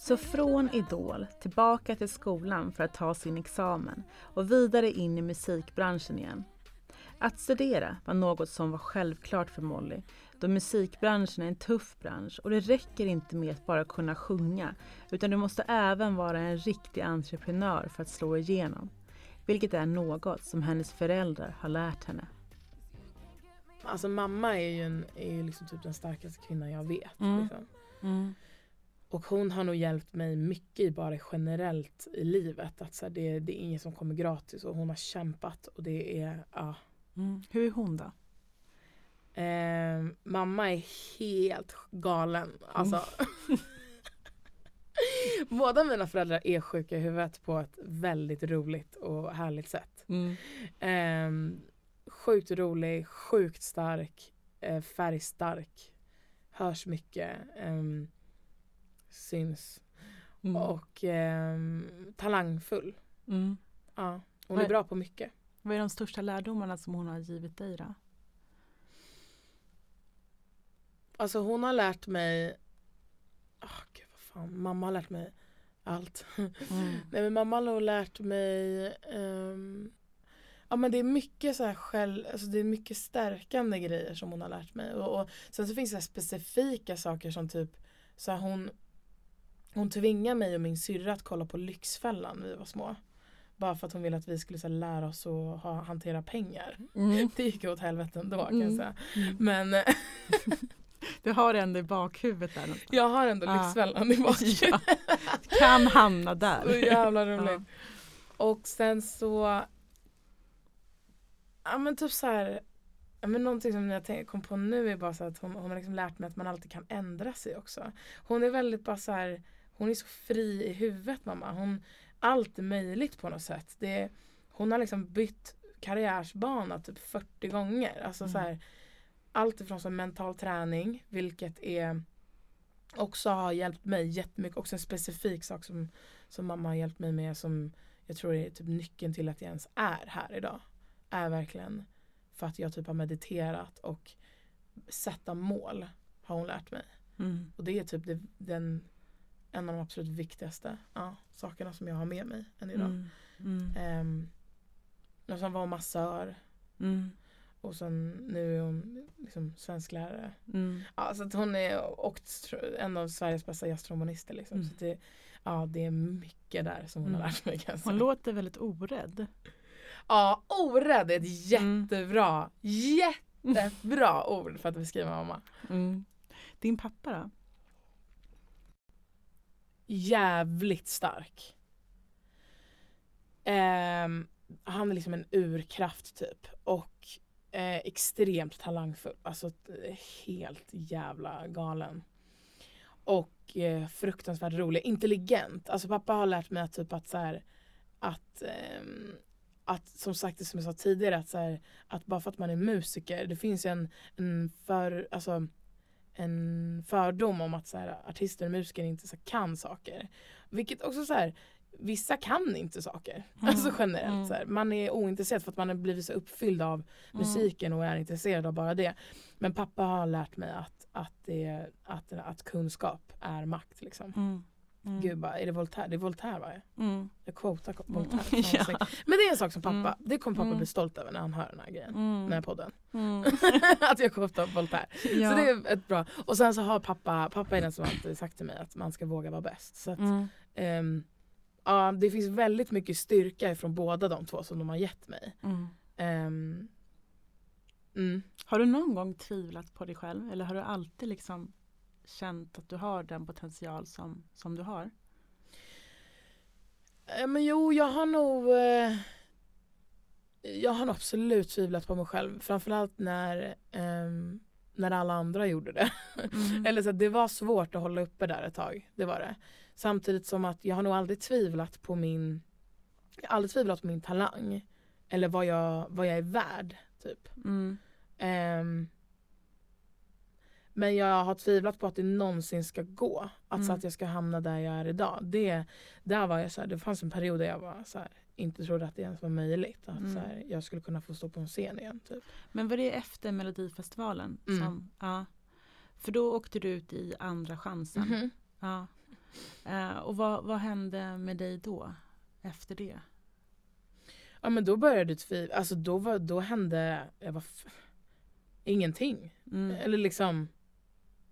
Så från Idol tillbaka till skolan för att ta sin examen och vidare in i musikbranschen igen. Att studera var något som var självklart för Molly då musikbranschen är en tuff bransch och det räcker inte med att bara kunna sjunga utan du måste även vara en riktig entreprenör för att slå igenom. Vilket är något som hennes föräldrar har lärt henne.
Alltså mamma är ju, en, är ju liksom typ den starkaste kvinnan jag vet.
Mm.
Liksom. Och hon har nog hjälpt mig mycket bara generellt i livet. Att så här, det, det är inget som kommer gratis och hon har kämpat och det är, ja.
Mm. Hur är hon då?
Eh, mamma är helt galen. Alltså. Båda mina föräldrar är sjuka i huvudet på ett väldigt roligt och härligt sätt. Eh, sjukt rolig, sjukt stark, eh, färgstark, hörs mycket, ehm, syns
Mm.
och ehm, talangfull.
Mm.
Ja, hon
Vad-
är bra på mycket.
Vad är de största lärdomarna som hon har givit dig då?
Alltså hon har lärt mig, oh, gud vad fan, mamma har lärt mig allt.
Mm.
Nej men mamma har lärt mig ehm, Ja men det är mycket så här själv, alltså det är mycket stärkande grejer som hon har lärt mig. Och, och sen så finns det specifika saker som typ så här hon Hon tvingar mig och min syrra att kolla på Lyxfällan när vi var små. Bara för att hon ville att vi skulle så här, lära oss att ha, hantera pengar.
Mm.
Det gick åt helvete ändå kan jag
Mm.
säga.
Mm.
Men eh,
Du har ändå i bakhuvudet där någonstans.
jag har ändå
Ja.
Lyxfällan i bakhuvudet.
Ja. Kan hamna där.
Så jävla roligt.
Ja.
Och sen så Ja men typ så här Ja, men någonting som jag kom på nu är bara så att hon, hon har liksom lärt mig att man alltid kan ändra sig också. Hon är väldigt bara så här, hon är så fri i huvudet mamma. Hon, allt är möjligt på något sätt. Det, hon har liksom bytt karriärsbana typ 40 gånger. Alltså så här, allt ifrån som mental träning, vilket är också har hjälpt mig jättemycket. Också en specifik sak som, som mamma har hjälpt mig med som jag tror är typ nyckeln till att jag ens är här idag. Är verkligen för att jag typ har mediterat och sätta mål har hon lärt mig.
Mm.
Och det är typ det, den, en av de absolut viktigaste ja, sakerna som jag har med mig än idag.
Mm. Mm.
Ehm, och sen var hon massör
Mm.
och sen nu är hon liksom svensklärare.
Mm.
Ja, så hon är och, en av Sveriges bästa jazztrombonister. Liksom.
Mm.
Så det, ja, det är mycket där som hon har
Mm.
lärt mig. Kan jag säga.
Hon låter väldigt orädd.
Ja, orädd är ett
Mm.
jättebra, jättebra ord för att beskriva mamma.
Mm. Din pappa då?
Jävligt stark. Eh, han är liksom en urkraft typ. Och eh, extremt talangfull. Alltså eh, helt jävla galen. Och eh, fruktansvärt rolig. Intelligent. Alltså pappa har lärt mig att typ att så här, att ehm, att som sagt det som jag sa tidigare att, så här, att bara för att man är musiker det finns ju en, en för, alltså en fördom om att så här, artister och musiker inte så kan saker. Vilket också så här, vissa kan inte saker.
Mm.
Alltså generellt.
Mm.
Så här. Man är ointresserad för att man har blivit så uppfylld av musiken och är intresserad av bara det. Men pappa har lärt mig att, att, det, att, att kunskap är makt. Liksom.
Mm. Mm.
Gud, bara, är det Voltaire? Det är Voltaire va?
Mm.
Jag quotar
Mm.
Voltaire.
Ja.
Ja. Men det är en sak som pappa,
Mm.
det kommer pappa
Mm.
bli stolt över när han hör den här grejen.
Mm.
Den här podden.
Mm.
att jag quotar Voltaire.
Ja.
Så det är ett bra. Och sen så har pappa, pappa är den som alltid sagt till mig att man ska våga vara bäst. Så att,
Mm.
ehm, ja, det finns väldigt mycket styrka från båda de två som de har gett mig.
Mm.
Mm.
Har du någon gång tvivlat på dig själv eller har du alltid liksom känt att du har den potential som, som du har?
Ja, men jo, jag har nog eh, Jag har nog absolut tvivlat på mig själv. Framförallt när, ehm, när alla andra gjorde det.
Mm.
Eller så att det var svårt att hålla uppe där ett tag. Det var det. Samtidigt som att jag har nog aldrig tvivlat på min Jag har aldrig tvivlat på min talang. Eller vad jag, vad jag är värd. Typ.
Mm.
Ehm, men jag har tvivlat på att det någonsin ska gå. Alltså
Mm.
att jag ska hamna där jag är idag. Det, där var jag så här, det fanns en period där jag var så här, inte trodde att det ens var möjligt. Att
Mm.
så här, jag skulle kunna få stå på en scen igen. Typ.
Men var det efter Melodifestivalen?
Mm.
Som, ja. För då åkte du ut i Andra chansen.
Mhm.
Ja. Eh, och vad, vad hände med dig då? Efter det?
Ja men då började tvivla. Alltså då, var, då hände jag var f- ingenting.
Mm.
Eller liksom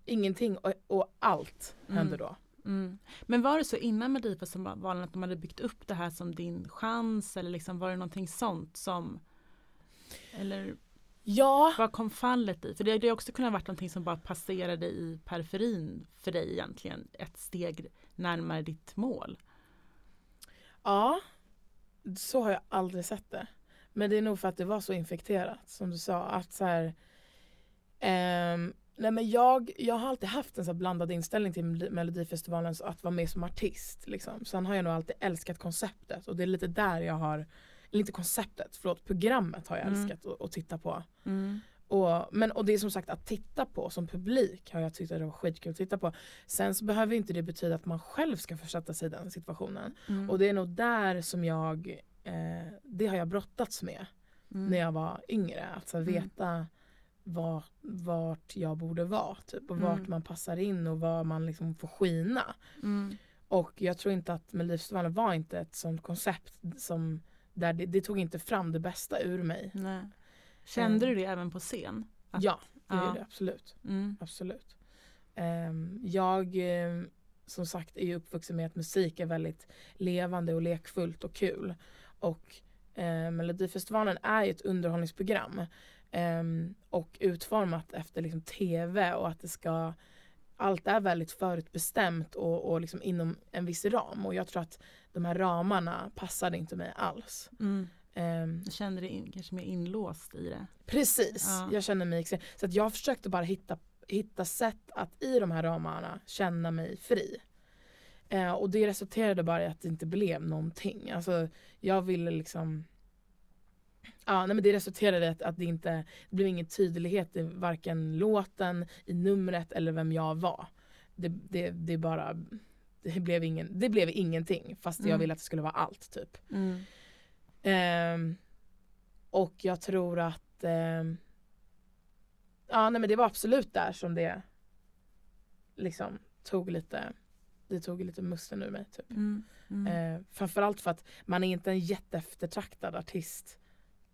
ingenting och, och allt hände
Mm.
då.
Mm. Men var det så innan Melodifestivalen att de hade byggt upp det här som din chans eller liksom var det någonting sånt som eller
Ja,
vad kom fallet i? För det hade också kunnat varit någonting som bara passerade i periferin för dig egentligen ett steg närmare ditt mål.
Ja, så har jag aldrig sett det. Men det är nog för att det var så infekterat som du sa. Att så här, ehm, nej men jag, jag har alltid haft en så blandad inställning till Mel- Melodifestivalen så att vara med som artist. Liksom. Sen har jag nog alltid älskat konceptet och det är lite där jag har, eller inte konceptet, förlåt, programmet har jag
Mm.
älskat att, titta på.
Mm.
Och, men, och det är som sagt att titta på som publik har jag tyckt att det var skitkul att titta på. Sen så behöver inte det betyda att man själv ska försätta sig i den situationen.
Mm.
Och det är nog där som jag, eh, det har jag brottats med
Mm.
när jag var yngre. Att så
Mm.
veta var, vart jag borde vara typ, och vart
Mm.
man passar in och var man liksom får skina.
Mm.
Och jag tror inte att Melodifestivalen var inte ett sånt koncept som där det, det tog inte fram det bästa ur mig.
Nej. Kände du det även på scen? Att-
ja, det
ja.
det absolut.
Mm.
Absolut. Ehm, jag ehm, som sagt är ju uppvuxen med att musik är väldigt levande och lekfullt och kul. Och eh, Melodifestivalen är ju ett underhållningsprogram. Ehm, och utformat efter liksom, tv och att det ska allt är väldigt förutbestämt och, och liksom inom en viss ram. Och jag tror att de här ramarna passade inte mig alls.
Mm.
Ehm,
Jag kände dig in, kanske mer inlåst i det.
Precis,
Ja.
jag känner mig. Så att jag försökte bara hitta, hitta sätt att i de här ramarna känna mig fri. Eh, och det resulterade bara i att det inte blev någonting. Alltså jag ville liksom Ja, nej men det resulterade i att, att det inte det blev ingen tydlighet i varken låten, i numret eller vem jag var. Det, det, det bara det blev, ingen, det blev ingenting fast jag
Mm.
ville att det skulle vara allt typ.
Mm.
Ehm, och jag tror att ehm, Ja nej men det var absolut där som det liksom tog lite Det tog lite musten ur mig typ.
Mm. Mm.
Eh, framförallt för att man är inte en jätteeftertraktad artist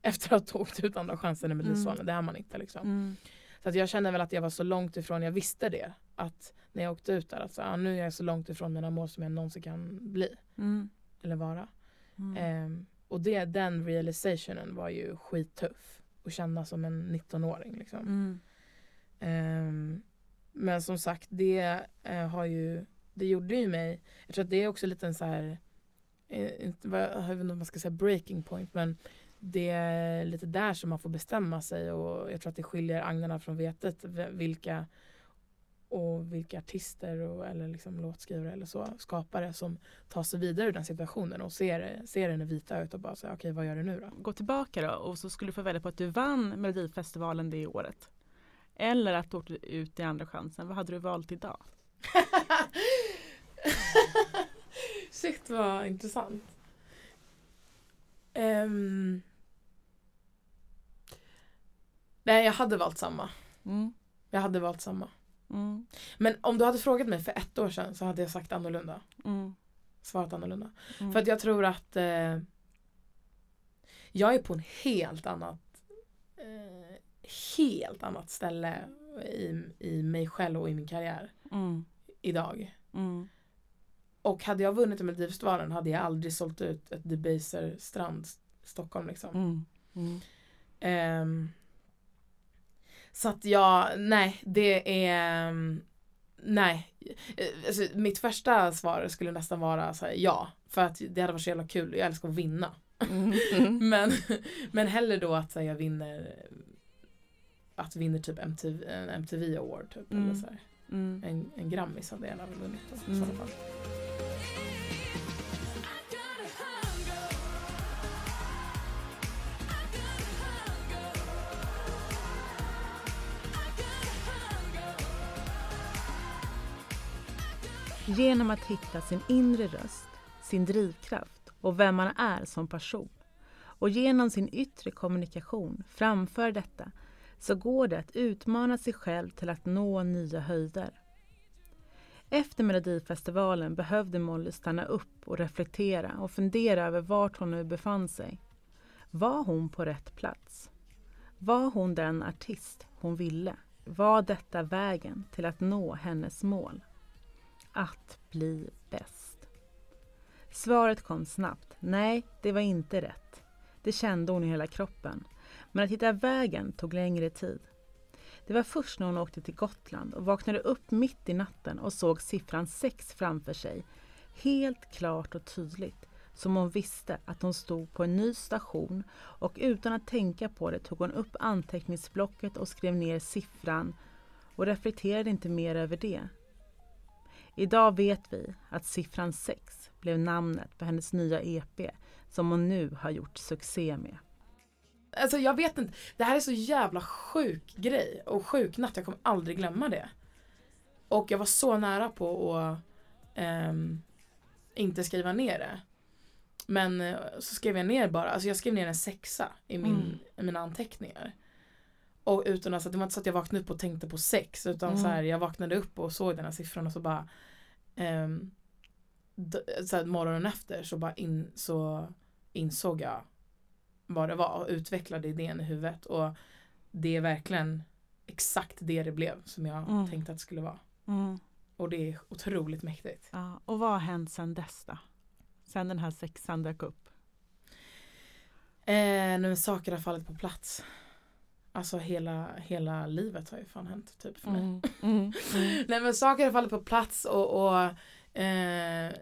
efter att ha åkt ut andra chansen i Melodifestivalen.
Mm.
Det är man inte liksom.
Mm.
Så att jag känner väl att jag var så långt ifrån, jag visste det. Att när jag åkte ut där, att så, ah, nu är jag så långt ifrån mina mål som jag någonsin kan bli.
Mm.
Eller vara. Ehm, och det, den realizationen var ju skittuff. Att känna som en 19-åring liksom. Ehm, men som sagt, det eh, har ju, det gjorde ju mig, jag tror att det är också lite en så här, eh, inte, vad- jag vet inte om man ska säga breaking point, men det är lite där som man får bestämma sig och jag tror att det skiljer agnarna från vetet, vilka och vilka artister och, eller liksom låtskrivare eller så, skapare som tar sig vidare ur den situationen och ser, ser den vita ut och bara säger okej vad gör du nu då?
Gå tillbaka då och så skulle du få välja på att du vann Melodifestivalen det året. Eller att du åkte ut i andra chansen. Vad hade du valt idag?
Shit vad intressant. Ehm. nej jag hade valt samma.
Mm.
Jag hade valt samma.
Mm.
Men om du hade frågat mig för ett år sedan så hade jag sagt annorlunda.
Mm.
Svarat annorlunda.
Mm.
För att jag tror att eh, jag är på en helt annat eh, helt annat ställe i, i mig själv och i min karriär
Mm.
idag. Och hade jag vunnit Melodifestivalen hade jag aldrig sålt ut ett Debaser strand Stockholm liksom.
Mm. Mm.
Ehm, så att jag, nej det är ehm, nej. Eh, Alltså, mitt första svar skulle nästan vara så här, ja. För att det hade varit så jävla kul. Jag älskar att vinna.
Mm. Mm.
Men, men hellre då att här, jag vinner att vinner typ MTV, en MTV Award typ.
Mm.
Eller så här.
Mm.
En, en Grammis hade jag gärna väl vunnit då, i
Mm.
sådana fall.
Genom att hitta sin inre röst, sin drivkraft och vem man är som person och genom sin yttre kommunikation framför detta så går det att utmana sig själv till att nå nya höjder. Efter Melodifestivalen behövde Molly stanna upp och reflektera och fundera över vart hon nu befann sig. Var hon på rätt plats? Var hon den artist hon ville? Var detta vägen till att nå hennes mål? Att bli bäst. Svaret kom snabbt. Nej, det var inte rätt. Det kände hon i hela kroppen. Men att hitta vägen tog längre tid. Det var först när hon åkte till Gotland och vaknade upp mitt i natten och såg siffran 6 framför sig, helt klart och tydligt, som hon visste att hon stod på en ny station och utan att tänka på det tog hon upp anteckningsblocket och skrev ner siffran och reflekterade inte mer över det. Idag vet vi att siffran 6 blev namnet på hennes nya EP som hon nu har gjort succé med.
Alltså jag vet inte, det här är så jävla sjuk grej och sjuk natt, jag kommer aldrig glömma det. Och jag var så nära på att ehm, inte skriva ner det. Men eh, så skrev jag ner bara, alltså jag skrev ner en sexa i, min,
Mm.
i mina anteckningar. Och utan alltså, det var inte så att jag vaknade upp och tänkte på sex utan
Mm.
så här, jag vaknade upp och såg den här siffran och så bara d- så här, morgonen efter så bara in, så insåg jag vad det var och utvecklade idén i huvudet och det är verkligen exakt det det blev som jag
Mm.
tänkte att det skulle vara.
Mm.
Och det är otroligt mäktigt.
Ja, och vad har hänt sedan dess då? Sen den här sexan dök upp?
Eh, men saker har fallit på plats. Alltså hela, hela livet har ju fan hänt typ för mig.
Mm. Mm. Mm.
Nej men saker har fallit på plats och, och eh,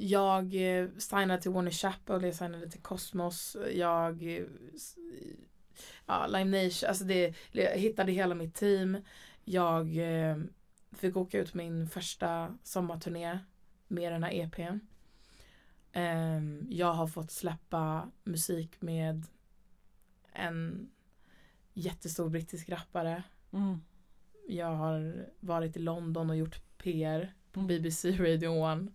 jag eh, signade till Warner Chappell, jag signade till Cosmos, jag eh, ja, Live Nation, alltså det, jag hittade hela mitt team. Jag eh, fick åka ut min första sommarturné med den här EPn. Ehm, jag har fått släppa musik med en jättestor brittisk rappare.
Mm.
Jag har varit i London och gjort PR på
Mm.
BBC Radio 1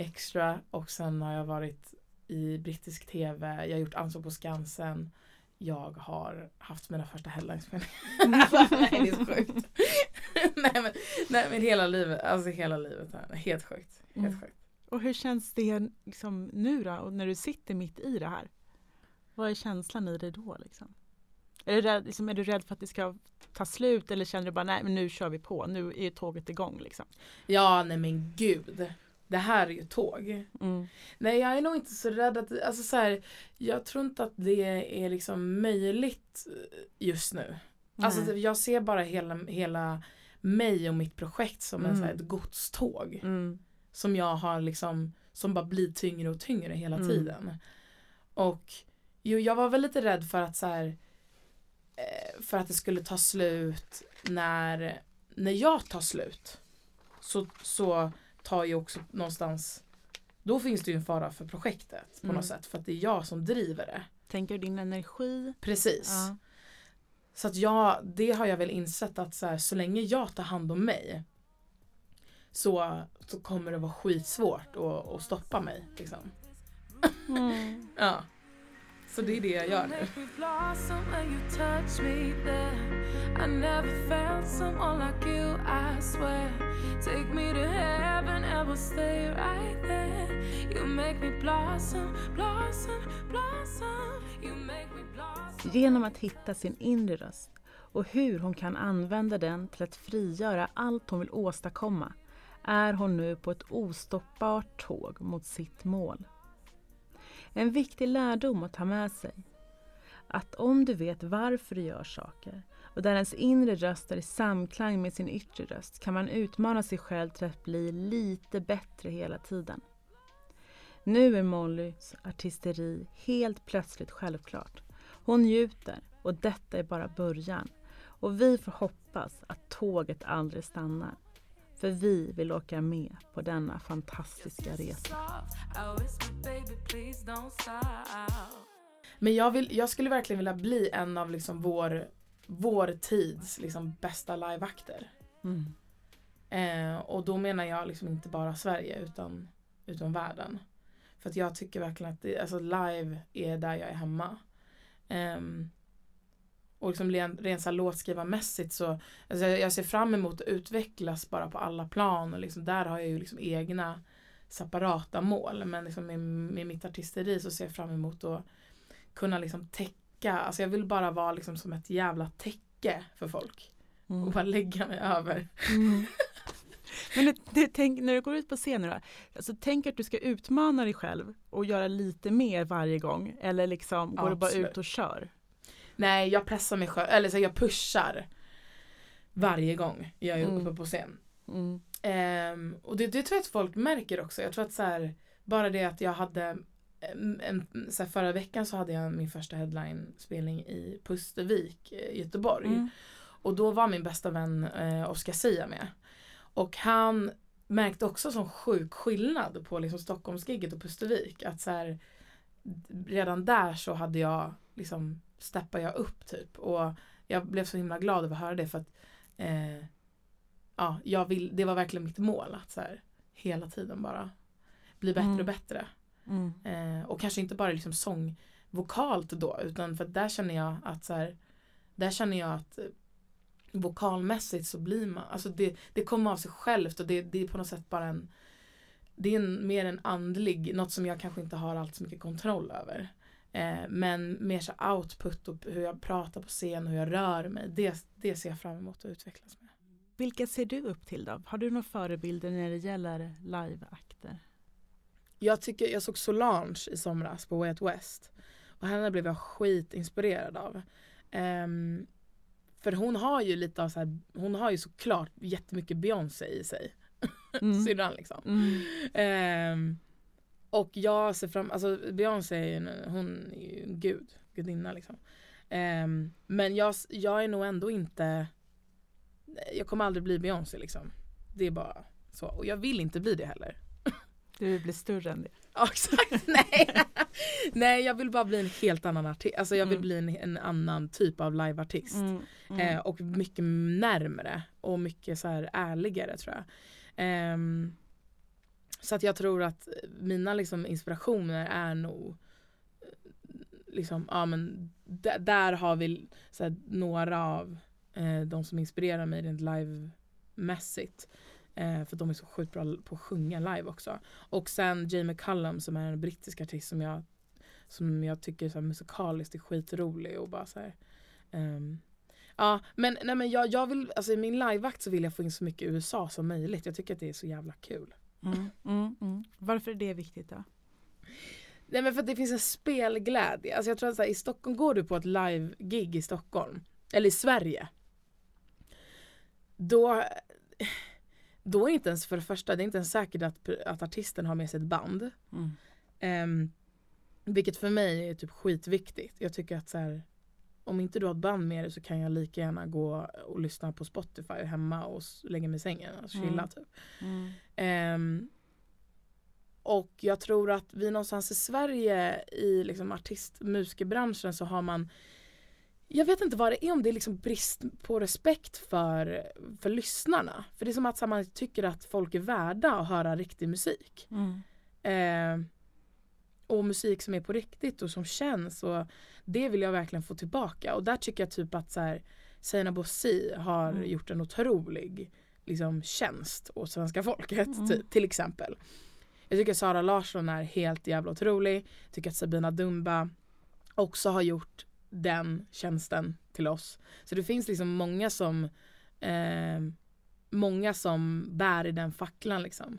Extra och sen har jag varit i brittisk tv, jag har gjort Ansvar på Skansen jag har haft mina första headlinespelningar. nej det är så sjukt. nej, men, nej men hela livet, alltså hela livet. Helt sjukt. Helt
Mm.
sjukt.
Och hur känns det liksom nu då, och när du sitter mitt i det här? Vad är känslan i dig då? Liksom? Är, du rädd, liksom, är du rädd för att det ska ta slut eller känner du bara nej men nu kör vi på, nu är tåget igång liksom?
Ja nej men gud. Det här är ju tåg.
Mm.
Nej jag är nog inte så rädd att, alltså så här, jag tror inte att det är liksom möjligt eh, just nu. Alltså
Nej.
jag ser bara hela, hela mig och mitt projekt som en,
Mm.
så här, ett godståg.
Mm.
Som jag har liksom, som bara blir tyngre och tyngre hela
Mm.
tiden. Och jo, jag var väl lite rädd för att så här, eh, för att det skulle ta slut när, när jag tar slut. Så, så tar ju också någonstans, då finns det ju en fara för projektet på
Mm.
något sätt. För att det är jag som driver det.
Tänker din energi?
Precis.
Ja.
Så att jag, det har jag väl insett att så, här, så länge jag tar hand om mig så, så kommer det vara skitsvårt att, att stoppa mig. Liksom.
Mm.
Ja. Så det är det jag gör nu.
Make me blossom when you touch me there. I never felt someone like you, I swear. Take me to heaven and we'll stay right there. You make me blossom, blossom, blossom. You make me blossom.
Genom att hitta sin inre röst och hur hon kan använda den till att frigöra allt hon vill åstadkomma är hon nu på ett ostoppbart tåg mot sitt mål. En viktig lärdom att ta med sig. Att om du vet varför du gör saker och där ens inre röst är i samklang med sin yttre röst kan man utmana sig själv till att bli lite bättre hela tiden. Nu är Mollys artisteri helt plötsligt självklart. Hon njuter och detta är bara början. Och vi får hoppas att tåget aldrig stannar. För vi vill åka med på denna fantastiska resa.
Men jag, vill, jag skulle verkligen vilja bli en av liksom vår, vår tids liksom bästa liveakter.
Mm.
Eh, och då menar jag liksom inte bara Sverige utan, utan världen. För att jag tycker verkligen att det, alltså live är där jag är hemma. Um, och liksom rent så låtskrivarmässigt så alltså jag ser fram emot att utvecklas bara på alla plan och liksom där har jag ju liksom egna separata mål men liksom med, med mitt artisteri så ser jag fram emot att kunna liksom täcka, alltså jag vill bara vara liksom som ett jävla täcke för folk mm. och bara lägga mig över. Mm.
Men det, det, tänk, när du går ut på scen då, alltså, tänk att du ska utmana dig själv och göra lite mer varje gång eller liksom går du bara ut och kör?
Nej jag pressar mig själv, eller så jag pushar varje gång jag är mm. uppe på scen. Mm. Um, och det, det tror jag att folk märker också. Jag tror att så här, bara det att jag hade en, en, så här, förra veckan så hade jag min första headline-spelning i Pustervik, i Göteborg. Mm. Och då var min bästa vän eh, Oscar Sia med. Och han märkte också sån sjuk skillnad på liksom Stockholmsgigget och Pustervik. Att så här, redan där så hade jag liksom steppade jag upp typ. Och jag blev så himla glad över att höra det för att eh, ja, jag vill, det var verkligen mitt mål att så här, hela tiden bara bli bättre mm. och bättre. Mm. Eh, och kanske inte bara liksom sång vokalt då utan för att där känner jag att så här, där känner jag att vokalmässigt så blir man, alltså det, det kommer av sig självt och det, det är på något sätt bara en det är en, mer en andlig, något som jag kanske inte har allt så mycket kontroll över. Eh, men mer så output och hur jag pratar på scen och hur jag rör mig, det, det ser jag fram emot att utvecklas med.
Vilka ser du upp till då? Har du några förebilder när det gäller liveakter?
Jag, tycker, jag såg Solange i somras på Way Out West och henne blev jag skitinspirerad av. Um, för hon har ju lite av så här, hon har ju såklart jättemycket Beyoncé i sig. Mm. Syrran liksom. Mm. Um, och jag ser fram, alltså Beyoncé är ju, hon är ju gud, gudinna liksom. Um, men jag, jag är nog ändå inte, jag kommer aldrig bli Beyoncé liksom. Det är bara så. Och jag vill inte bli det heller.
Du vill bli större än det.
Ja exakt, nej. nej jag vill bara bli en helt annan artist. Alltså jag vill mm. bli en, en, annan typ av liveartist. Mm. Mm. Eh, och mycket närmre och mycket så här ärligare tror jag. Um, så att jag tror att mina liksom inspirationer är nog eh, liksom, ja men där har vi här, några av eh, de som inspirerar mig rent livemässigt. Eh, för de är så sjukt bra på att sjunga live också. Och sen Jay Cullum som är en brittisk artist som jag, som jag tycker så här, musikaliskt är skitrolig och bara så här, um, Ja men, nej, men jag, jag vill, alltså i min liveakt så vill jag få in så mycket USA som möjligt. Jag tycker att det är så jävla kul.
Mm, mm, mm. Varför är det viktigt då?
Nej men för att det finns en spelglädje. Alltså jag tror att så här, i Stockholm, går du på ett live-gig i Stockholm, eller i Sverige. Då, då är inte ens för det första, det är inte ens säkert att, att artisten har med sig ett band. Um, vilket för mig är typ skitviktigt. Jag tycker att så här, om inte du har ett band med dig så kan jag lika gärna gå och lyssna på Spotify hemma och lägga mig i sängen och chilla mm. typ. Mm. Um, och jag tror att vi någonstans i Sverige i liksom artist-musikerbranschen så har man jag vet inte vad det är om det är liksom brist på respekt för, för lyssnarna. För det är som att man tycker att folk är värda att höra riktig musik. Mm. Eh, och musik som är på riktigt och som känns. Och det vill jag verkligen få tillbaka. Och där tycker jag typ att så här, Seinabo Bossi har mm. gjort en otrolig liksom, tjänst åt svenska folket mm. till, till exempel. Jag tycker Sara Larsson är helt jävla otrolig. Jag tycker att Sabina Dumba också har gjort den tjänsten till oss. Så det finns liksom många som eh, många som bär i den facklan liksom.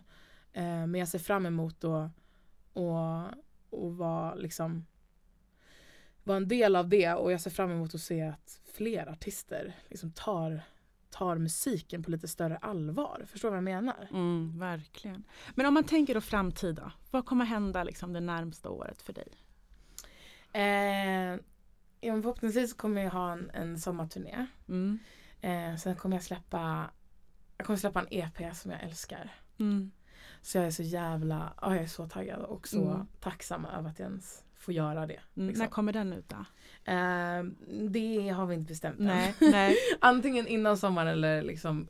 Eh, men jag ser fram emot att och, och vara liksom vara en del av det och jag ser fram emot att se att fler artister liksom tar, tar musiken på lite större allvar. Förstår du vad jag menar?
Mm, verkligen. Men om man tänker då framtida, vad kommer hända liksom det närmsta året för dig?
Eh, ja, förhoppningsvis kommer jag ha en, en sommarturné.
Mm.
Eh, sen kommer jag släppa jag kommer släppa en EP som jag älskar.
Mm.
Så jag är så jävla, ja, jag är så taggad och så
Mm.
tacksam över att jag ens får göra det.
Mm.
liksom.
När kommer den ut då?
Eh, det har vi inte bestämt än.
Nej.
Antingen innan sommaren eller liksom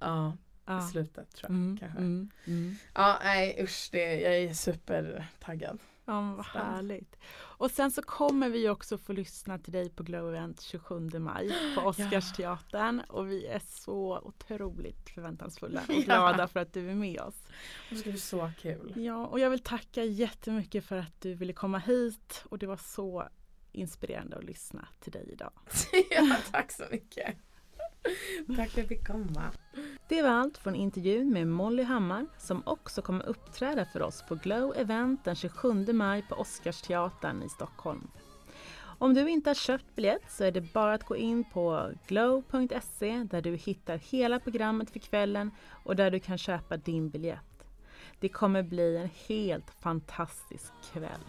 ja,
Ja.
slutet tror jag.
Mm,
kanske.
mm, mm.
Ja, nej usch, det, jag är supertaggad.
Ja, vad
Spännande.
härligt. Och sen så kommer vi också få lyssna till dig på Glow Event 27 maj på Oscarsteatern och vi är så otroligt förväntansfulla och
Ja.
glada för att du är med oss.
Det ska bli så kul.
Ja, och jag vill tacka jättemycket för att du ville komma hit och det var så inspirerande att lyssna till dig idag.
ja, tack så mycket. tack för att jag fick komma.
Det var allt från intervjun med Molly Hammar som också kommer uppträda för oss på Glow Event den 27 maj på Oscarsteatern i Stockholm. Om du inte har köpt biljett så är det bara att gå in på glow.se där du hittar hela programmet för kvällen och där du kan köpa din biljett. Det kommer bli en helt fantastisk kväll.